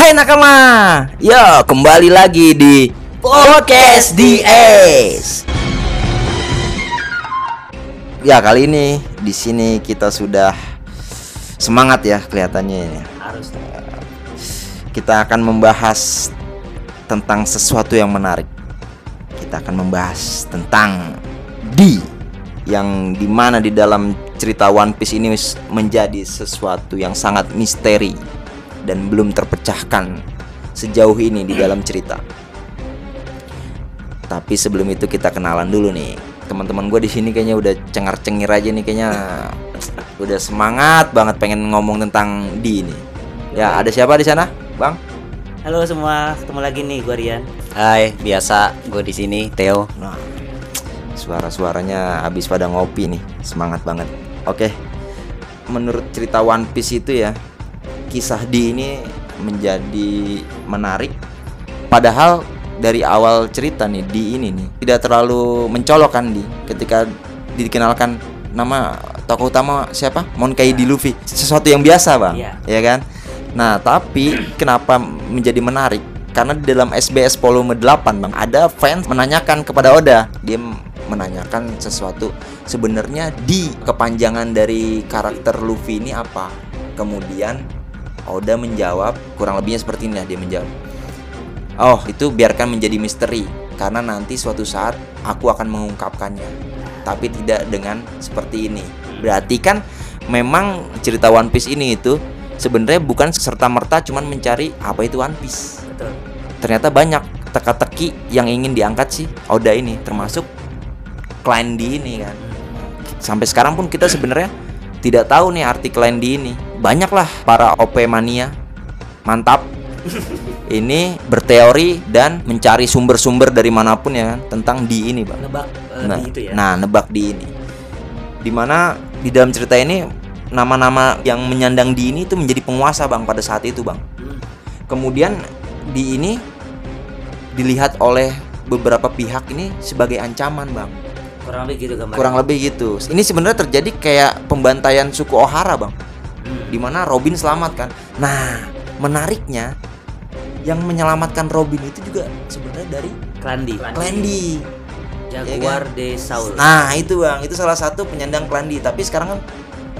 Hai nakama, yo kembali lagi di Podcast DS. Ya kali ini di sini kita sudah semangat ya kelihatannya ini. harus Kita akan membahas tentang sesuatu yang menarik. Kita akan membahas tentang D yang di mana di dalam cerita One Piece ini menjadi sesuatu yang sangat misteri dan belum terpecahkan sejauh ini di dalam cerita. Tapi sebelum itu kita kenalan dulu nih. Teman-teman gue di sini kayaknya udah cengar-cengir aja nih kayaknya udah semangat banget pengen ngomong tentang D ini. Ya, ada siapa di sana? Bang? halo semua ketemu lagi nih gue Rian Hai, biasa gue di sini Theo. Nah, suara-suaranya habis pada ngopi nih, semangat banget. Oke, menurut cerita One Piece itu ya, kisah D ini menjadi menarik. Padahal dari awal cerita nih D ini nih tidak terlalu mencolok kan di ketika dikenalkan nama tokoh utama siapa? Monkey D Luffy. Sesuatu yang biasa bang. Iya. ya kan? Nah tapi kenapa menjadi menarik? Karena di dalam SBS volume 8 bang ada fans menanyakan kepada Oda. Dia menanyakan sesuatu sebenarnya di kepanjangan dari karakter Luffy ini apa? Kemudian Oda menjawab kurang lebihnya seperti ini ya dia menjawab Oh, itu biarkan menjadi misteri karena nanti suatu saat aku akan mengungkapkannya. Tapi tidak dengan seperti ini. Berarti kan memang cerita One Piece ini itu sebenarnya bukan serta merta cuman mencari apa itu One Piece. betul Ternyata banyak teka-teki yang ingin diangkat sih Oda ini termasuk Clan D ini kan. Sampai sekarang pun kita sebenarnya tidak tahu nih arti Clan D ini. Banyaklah para OP mania mantap ini berteori dan mencari sumber-sumber dari mana pun ya kan tentang di ini bang. nebak eh, Nah, di itu ya nah nebak di ini. Di mana di dalam cerita ini nama-nama yang menyandang di ini itu menjadi penguasa bang pada saat itu bang. Hmm. Kemudian di ini dilihat oleh beberapa pihak ini sebagai ancaman bang. kurang lebih gitu Kurang lebih gitu. Ini sebenarnya terjadi kayak pembantaian suku Ohara bang. Di mana Robin selamat kan. Nah, menariknya yang menyelamatkan Robin itu juga sebenarnya dari Klandi Clandy. Jaguar Iya de Saul Nah, itu Bang, itu salah satu penyandang Clandy, tapi sekarang kan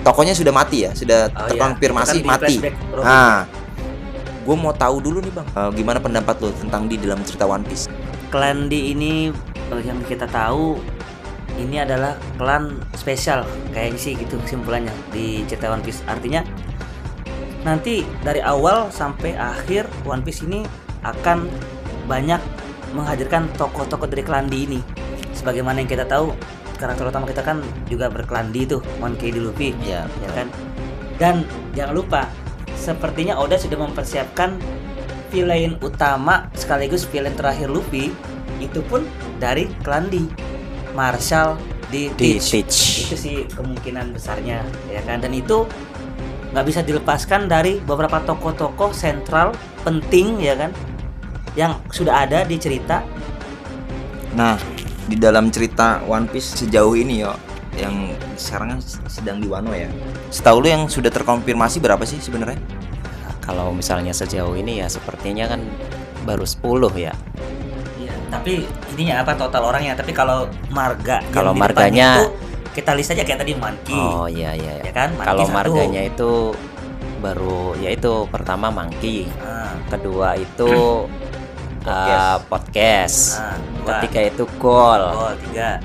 tokonya sudah mati ya, sudah Oh, iya. terkonfirmasi kan di mati. Nah, gue mau tahu dulu nih Bang, eh, gimana pendapat lo tentang di dalam cerita One Piece? Klandi ini yang kita tahu ini adalah klan spesial kayaknya sih gitu kesimpulannya di cerita One Piece. Artinya nanti dari awal sampai akhir One Piece ini akan banyak menghadirkan tokoh-tokoh dari Klandi ini. Sebagaimana yang kita tahu karakter utama kita kan juga berklandi tuh Monkey D. Luffy Ya, ya kan? Dan jangan lupa sepertinya Oda sudah mempersiapkan villain utama sekaligus villain terakhir Luffy itu pun dari Klandi Marshall di Di Teach. Teach. itu sih kemungkinan besarnya ya kan dan itu nggak bisa dilepaskan dari beberapa tokoh-tokoh sentral penting ya kan yang sudah ada di cerita Nah, di dalam cerita One Piece sejauh ini yo, yang sekarang kan sedang di Wano ya. Setahu lu yang sudah terkonfirmasi berapa sih sebenarnya? Kalau misalnya sejauh ini ya sepertinya kan baru 10 ya. Tapi ininya apa total orangnya? Tapi kalau marga, Kalau marganya- itu, kita list aja kayak tadi Monkey, Oh iya iya. ya iya. kan? Monkey Kalau satu. marganya itu baru yaitu pertama Monkey, Ah, kedua itu Podcast. uh, podcast. ah, dua. Ketiga itu Goal. Oh, tiga.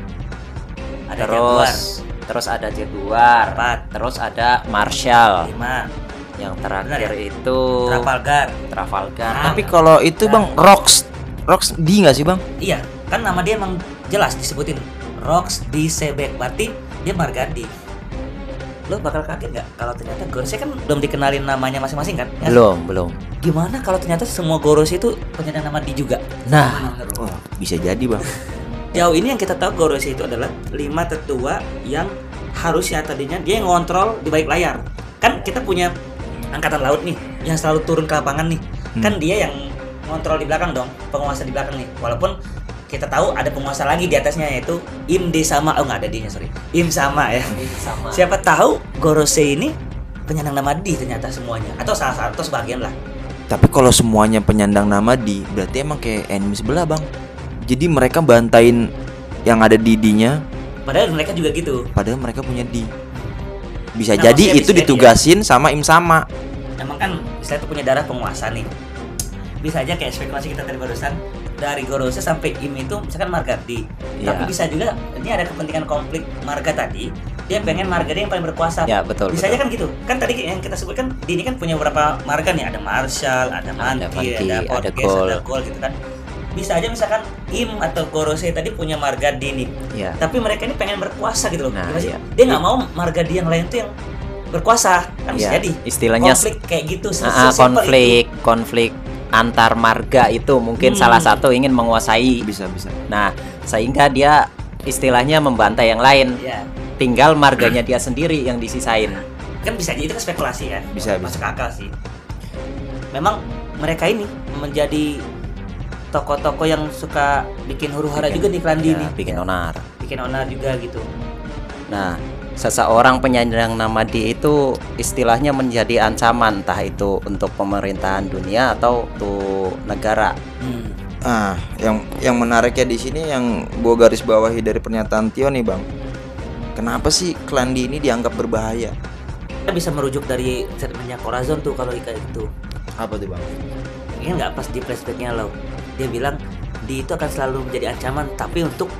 Ada Jaguar, terus terus ada Jaguar. empat, Terus ada Marshall. lima, Yang terakhir Benar ya? itu Trafalgar. Trafalgar. Ah. Tapi kalau itu Bang Rox Rox D nggak sih Bang? Iya, kan nama dia emang jelas disebutin Rox di Sebek, berarti dia Margandi. Lo bakal kaget nggak kalau ternyata Gorosei kan belum dikenalin namanya masing-masing kan? Ya? belum belum. Gimana kalau ternyata semua Gorosei itu penyandang nama D juga? Nah, oh, bisa jadi Bang. Jauh ini yang kita tahu Gorosei itu adalah lima tetua yang harusnya tadinya dia yang ngontrol di balik layar. Kan kita punya angkatan laut nih yang selalu turun ke lapangan nih. Kan dia yang ngontrol di belakang dong, penguasa di belakang nih. Walaupun kita tahu ada penguasa lagi di atasnya yaitu Im sama oh nggak ada D-nya sorry Im sama ya Sama. siapa tahu Gorosei ini penyandang nama D ternyata semuanya atau salah satu sebagian lah Tapi kalau semuanya penyandang nama di, berarti emang kayak enemy sebelah bang. Jadi mereka bantain yang ada di D-nya, padahal mereka juga gitu padahal mereka punya D. Bisa Nah, jadi itu bisa ya. ditugasin sama im sama. emang kan istilah itu punya darah penguasa nih bisa aja kayak spekulasi kita tadi barusan dari Gorose sampai Im itu misalkan marga D Iya. tapi bisa juga ini ada kepentingan konflik marga tadi dia pengen marga dia yang paling berkuasa. Ya, betul, bisa betul. aja kan gitu. Kan tadi yang kita sebutkan D ini kan punya beberapa marga nih ada Marshall ada Manki, ada ada Portges Gol. ada Gol gitu kan. Bisa aja misalkan Im atau Gorose tadi punya marga D nih Ya. tapi mereka ini pengen berkuasa gitu loh. Nah, iya. dia nggak mau marga D yang lain tuh yang berkuasa. Kan bisa Iya, jadi. istilahnya konflik kayak gitu se- Ah, ah, sesimpel konflik konflik antar marga itu mungkin Hmm. salah satu ingin menguasai. Bisa bisa. Nah, sehingga dia istilahnya membantai yang lain. ya Tinggal marganya dia sendiri yang disisain. kan bisa jadi itu kan spekulasi ya Bisa, masuk akal sih memang mereka ini menjadi tokoh-tokoh yang suka bikin huru hara Bikin- juga nih Klandi Ya, nih bikin onar. bikin onar juga gitu Nah, seseorang penyandang nama D itu istilahnya menjadi ancaman entah itu untuk pemerintahan dunia atau untuk negara. hmm. Ah, yang yang menariknya di sini yang gua garis bawahi dari pernyataan Tio nih bang. Kenapa sih Klandi ini dianggap berbahaya? kita bisa merujuk dari statementnya Corazon tuh kalau kayak gitu Apa tuh bang? ini nggak pas di flashbacknya lo dia bilang di itu akan selalu menjadi ancaman tapi untuk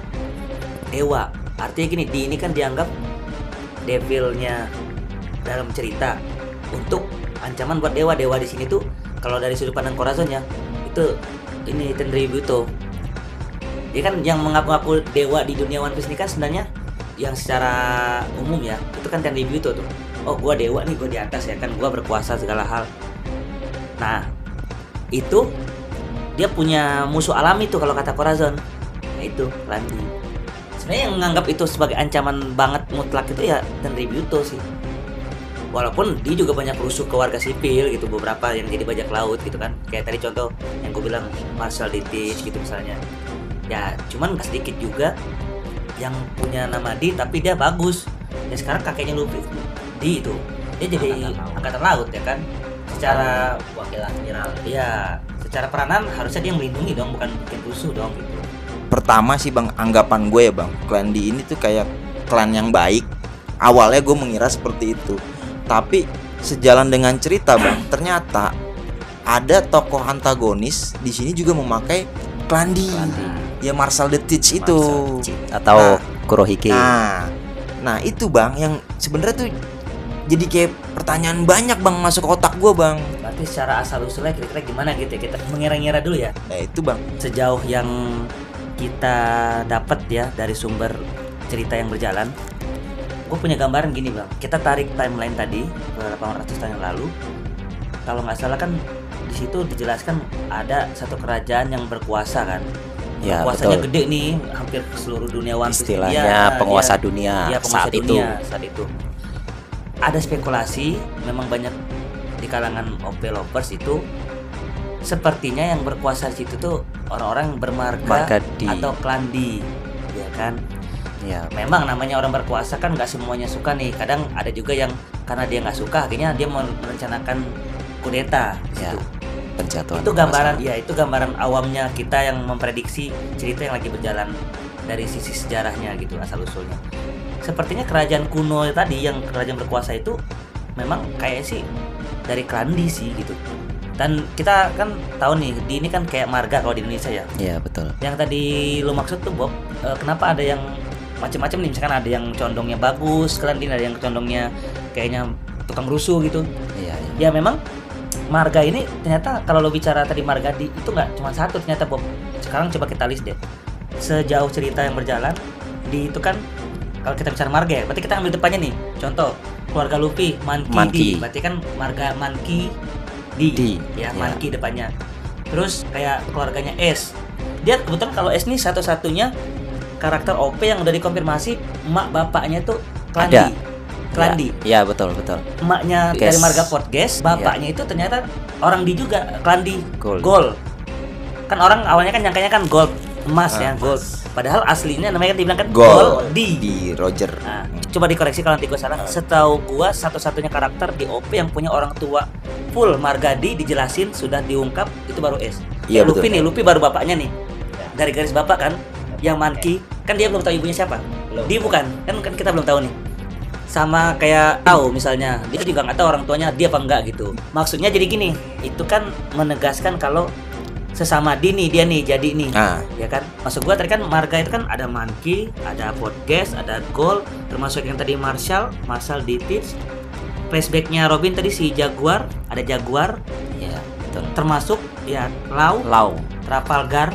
dewa artinya gini di ini kan dianggap devilnya dalam cerita. Untuk ancaman buat dewa dewa di sini tuh kalau dari sudut pandang Corazon ya itu ini Tenryubuto dia kan yang mengaku-ngaku dewa di dunia One Piece ini kan sebenarnya yang secara umum ya itu kan Tenryubuto tuh. Oh gua dewa nih gua di atas ya kan gua berkuasa segala hal. Nah itu dia punya musuh alami tuh kalau kata Corazon. Nah itu sebenarnya yang menganggap itu sebagai ancaman banget mutlak itu ya Tenryubuto sih. Walaupun dia juga banyak rusuh ke warga sipil gitu beberapa yang jadi bajak laut gitu kan. Kayak tadi contoh yang gue bilang Marshall Dietrich gitu misalnya. Ya cuman nggak sedikit juga yang punya nama Di tapi dia bagus. Dan sekarang kakeknya Luffy Di itu dia jadi Angkatan laut. ya kan? Secara wakil admiral. ya secara peranan harusnya dia melindungi dong bukan bikin rusuh dong gitu Pertama sih bang, anggapan gue ya bang, Klandi ini tuh kayak klan yang baik. Awalnya gue mengira seperti itu, tapi sejalan dengan cerita bang, ternyata ada tokoh antagonis di sini juga memakai Klandi. Klandi. Ya Marshall the Teach itu. Cheat atau Kurohige. Nah, nah itu bang yang sebenarnya tuh jadi kayak pertanyaan banyak bang masuk ke otak gue bang. berarti secara asal usulnya kira-kira gimana gitu ya kita mengira-ngira dulu ya Nah itu bang. sejauh yang kita dapat ya dari sumber cerita yang berjalan gue punya gambaran gini bang kita tarik timeline tadi ke 800 tahun yang lalu kalau nggak salah kan di situ dijelaskan ada satu kerajaan yang berkuasa kan Ya, kuasanya betul. gede nih hampir ke seluruh dunia One Piece Istilahnya Iya, penguasa iya. dunia Iya, penguasa saat itu. dunia saat itu. Ada spekulasi, memang banyak di kalangan OP lovers itu sepertinya yang berkuasa di situ tuh orang-orang yang bermarga Marga di- atau klandi, ya kan? Ya, Memang namanya orang berkuasa kan nggak semuanya suka nih. Kadang ada juga yang karena dia nggak suka, akhirnya dia merencanakan kudeta. Ya, situ. itu gambaran ya itu gambaran awamnya kita yang memprediksi cerita yang lagi berjalan dari sisi sejarahnya gitu asal usulnya sepertinya kerajaan kuno tadi yang kerajaan berkuasa itu memang kayak sih dari Klandi sih gitu dan kita kan tahu nih di ini kan kayak marga kalau di Indonesia ya. Iya, betul. yang tadi lo maksud tuh Bob eh, kenapa ada yang macam-macam nih? Misalkan ada yang condongnya bagus Klandi ada yang condongnya kayaknya tukang rusuh gitu. Iya, iya. ya memang marga ini ternyata kalau lo bicara tadi marga di itu nggak cuma satu ternyata Bob. Sekarang coba kita list deh. Sejauh cerita yang berjalan di itu kan kalau kita bicara marga ya berarti kita ambil depannya nih. Contoh keluarga Luffy Manki, berarti kan marga Manki di, Di, ya ya. Manki depannya terus kayak keluarganya S dia kebetulan kalau S nih satu-satunya karakter OP yang udah dikonfirmasi emak bapaknya tuh Klandi Ada. Klandi Ya, betul, betul. emaknya dari marga Portges, bapaknya itu ternyata orang di juga, Klandi Gold. Gold. Kan orang awalnya kan nyangkanya kan gold, emas ya, Ah, gold. Padahal aslinya namanya kan dibilang kan gold di. Di Roger. Nah, coba dikoreksi kalau nanti gue salah. Setahu gua satu-satunya karakter di OP yang punya orang tua full Margadi dijelasin sudah diungkap itu baru S. Iya, Luffy betul. nih, Luffy baru bapaknya nih. Dari garis bapak kan, yang Monkey kan dia belum tahu ibunya siapa. Dia bukan, kan kan kita belum tahu nih. Sama kayak tahu misalnya, dia juga nggak tahu orang tuanya dia apa enggak gitu. Maksudnya jadi gini, itu kan menegaskan kalau sesama Dini dia nih jadi nih. Ah, ya kan? Maksud gua tadi kan marga itu kan ada monkey ada podcast ada gold termasuk yang tadi Marshall Marshall di tips flashbacknya Robin tadi si Jaguar ada Jaguar. Iya, betul. termasuk ya Lau. Lau. Trafalgar.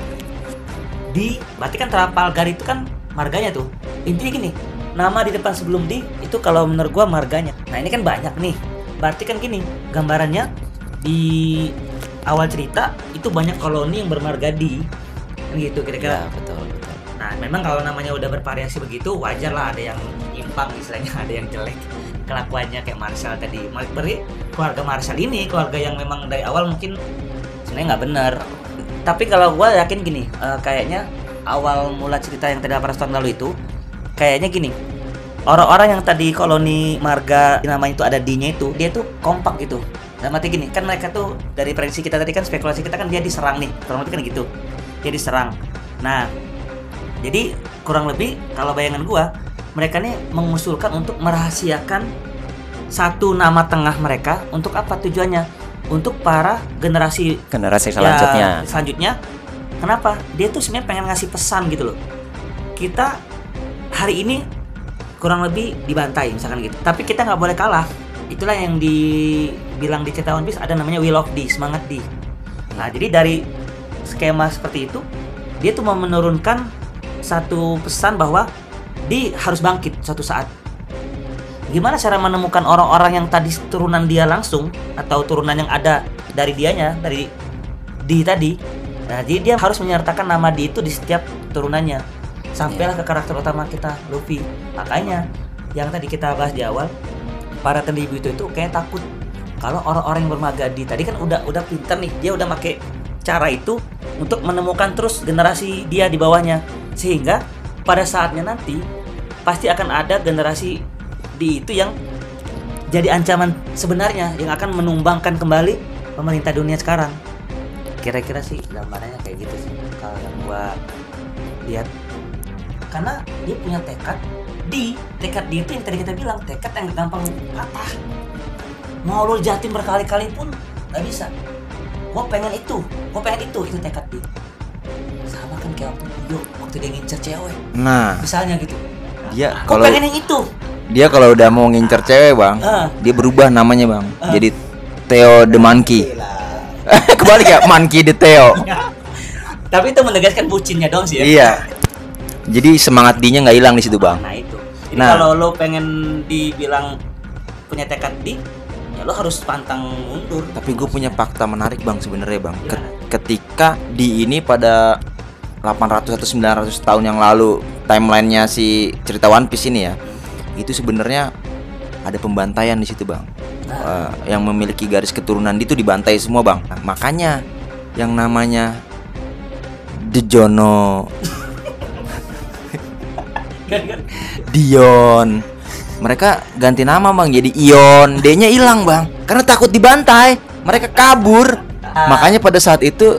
Di berarti kan Trafalgar itu kan marganya tuh. Intinya gini nama di depan sebelum di itu kalau menurut gua marganya. Nah ini kan banyak nih. Berarti kan gini gambarannya di awal cerita itu banyak koloni yang bermarga di kan gitu kira-kira Iya, betul, betul. Nah, memang kalau namanya udah bervariasi begitu, wajar lah ada yang nyimpang istilahnya, ada yang jelek kelakuannya kayak Marshall tadi. Perry, keluarga Marshall ini keluarga yang memang dari awal mungkin sebenarnya nggak benar. Tapi kalau gua yakin gini, eh, kayaknya awal mula cerita yang tadi 800 tahun lalu itu kayaknya gini. Orang-orang yang tadi koloni marga namanya itu ada D-nya itu, dia tuh kompak gitu. Dan mati gini, kan mereka tuh dari prediksi kita tadi kan spekulasi kita kan dia diserang nih, kurang lebih kan gitu. Dia diserang. Nah, jadi kurang lebih kalau bayangan gua, mereka nih mengusulkan untuk merahasiakan satu nama tengah mereka untuk apa tujuannya? Untuk para generasi Generasi ya, selanjutnya. selanjutnya. Kenapa? Dia tuh sebenarnya pengen ngasih pesan gitu loh. Kita hari ini kurang lebih dibantai misalkan gitu. Tapi kita nggak boleh kalah. Itulah yang dibilang di cerita One Piece ada namanya Will of D, semangat D. Nah, jadi dari skema seperti itu, dia tuh mau menurunkan satu pesan bahwa di harus bangkit suatu saat. Gimana cara menemukan orang-orang yang tadi turunan dia langsung atau turunan yang ada dari dianya, dari di tadi? Nah, jadi dia harus menyertakan nama di itu di setiap turunannya. Sampailah ke karakter utama kita, Luffy. Makanya yang tadi kita bahas di awal, para tendibu itu itu kayak takut kalau orang-orang yang bermagadi tadi kan udah udah pinter nih, dia udah make cara itu untuk menemukan terus generasi dia di bawahnya. Sehingga pada saatnya nanti pasti akan ada generasi di itu yang jadi ancaman sebenarnya yang akan menumbangkan kembali pemerintah dunia sekarang. Kira-kira sih gambarannya kayak gitu sih kalau yang gua lihat. Karena dia punya tekad di tekad di itu yang tadi kita bilang tekad yang gampang patah mau lo jatim berkali-kali pun nggak bisa gue pengen itu gue pengen itu itu tekad di sama kan kayak waktu Dio waktu dia ngincer cewek nah misalnya gitu dia kalau pengen yang itu dia kalau udah mau ngincer cewek bang, Ah. dia berubah namanya bang, Ah. jadi Theo the Monkey. Kebalik ya, Monkey the Theo. tapi itu menegaskan bucinnya dong sih ya iya. Jadi semangat dinya nggak hilang di situ bang. nah itu jadi Nah. kalau lo pengen dibilang punya tekad di ya lo harus pantang mundur Tapi gue punya fakta menarik bang sebenarnya bang. Gimana? ketika di ini pada 800 atau 900 tahun yang lalu timelinenya si cerita One Piece ini ya, itu sebenarnya ada pembantaian di situ bang. Nah. Eh, yang memiliki garis keturunan itu dibantai semua bang. Nah, makanya yang namanya Dejono, Kan, kan? Dion, mereka ganti nama bang jadi Ion, D-nya hilang bang, karena takut dibantai. Mereka kabur. Makanya pada saat itu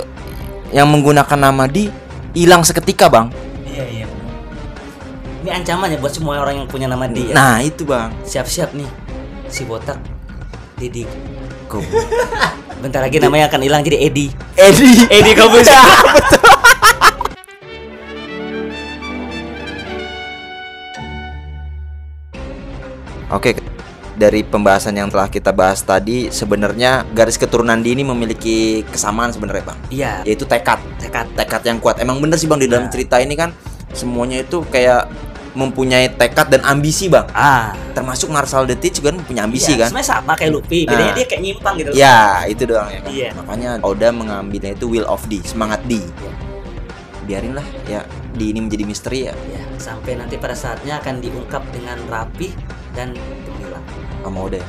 yang menggunakan nama Di hilang seketika bang. iya iya. Ini ancaman ya buat semua orang yang punya nama dia Nah itu bang. siap-siap nih si botak Didi. Kok bentar lagi namanya akan hilang jadi Edi. Edi. Edi Kobus Oke, dari pembahasan yang telah kita bahas tadi, sebenarnya garis keturunan Di ini memiliki kesamaan sebenarnya bang, iya yaitu tekad, tekad tekad yang kuat. Emang bener sih bang di dalam Nah. cerita ini kan semuanya itu kayak mempunyai tekad dan ambisi bang. ah Termasuk Marshall the Teach kan punya ambisi iya, kan? sebenarnya sama kayak Luffy bedanya Nah. dia kayak nyimpang gitu Ya itu doang ya kan. Iya. Makanya Oda mengambilnya itu will of D, semangat D. Iya. Biarinlah ya di ini menjadi misteri ya ya sampai nanti pada saatnya akan diungkap dengan rapi dan gemilang sama Oda. ya.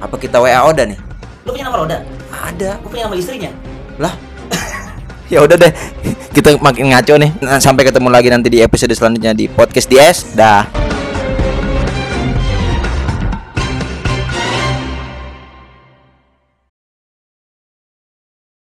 Apa kita WA Oda nih? lu punya nomor Oda Ada. gue punya nama istrinya Lah. ya udah deh. Kita makin ngaco nih. Nah, sampai ketemu lagi nanti di episode selanjutnya di podcast DS. Dah.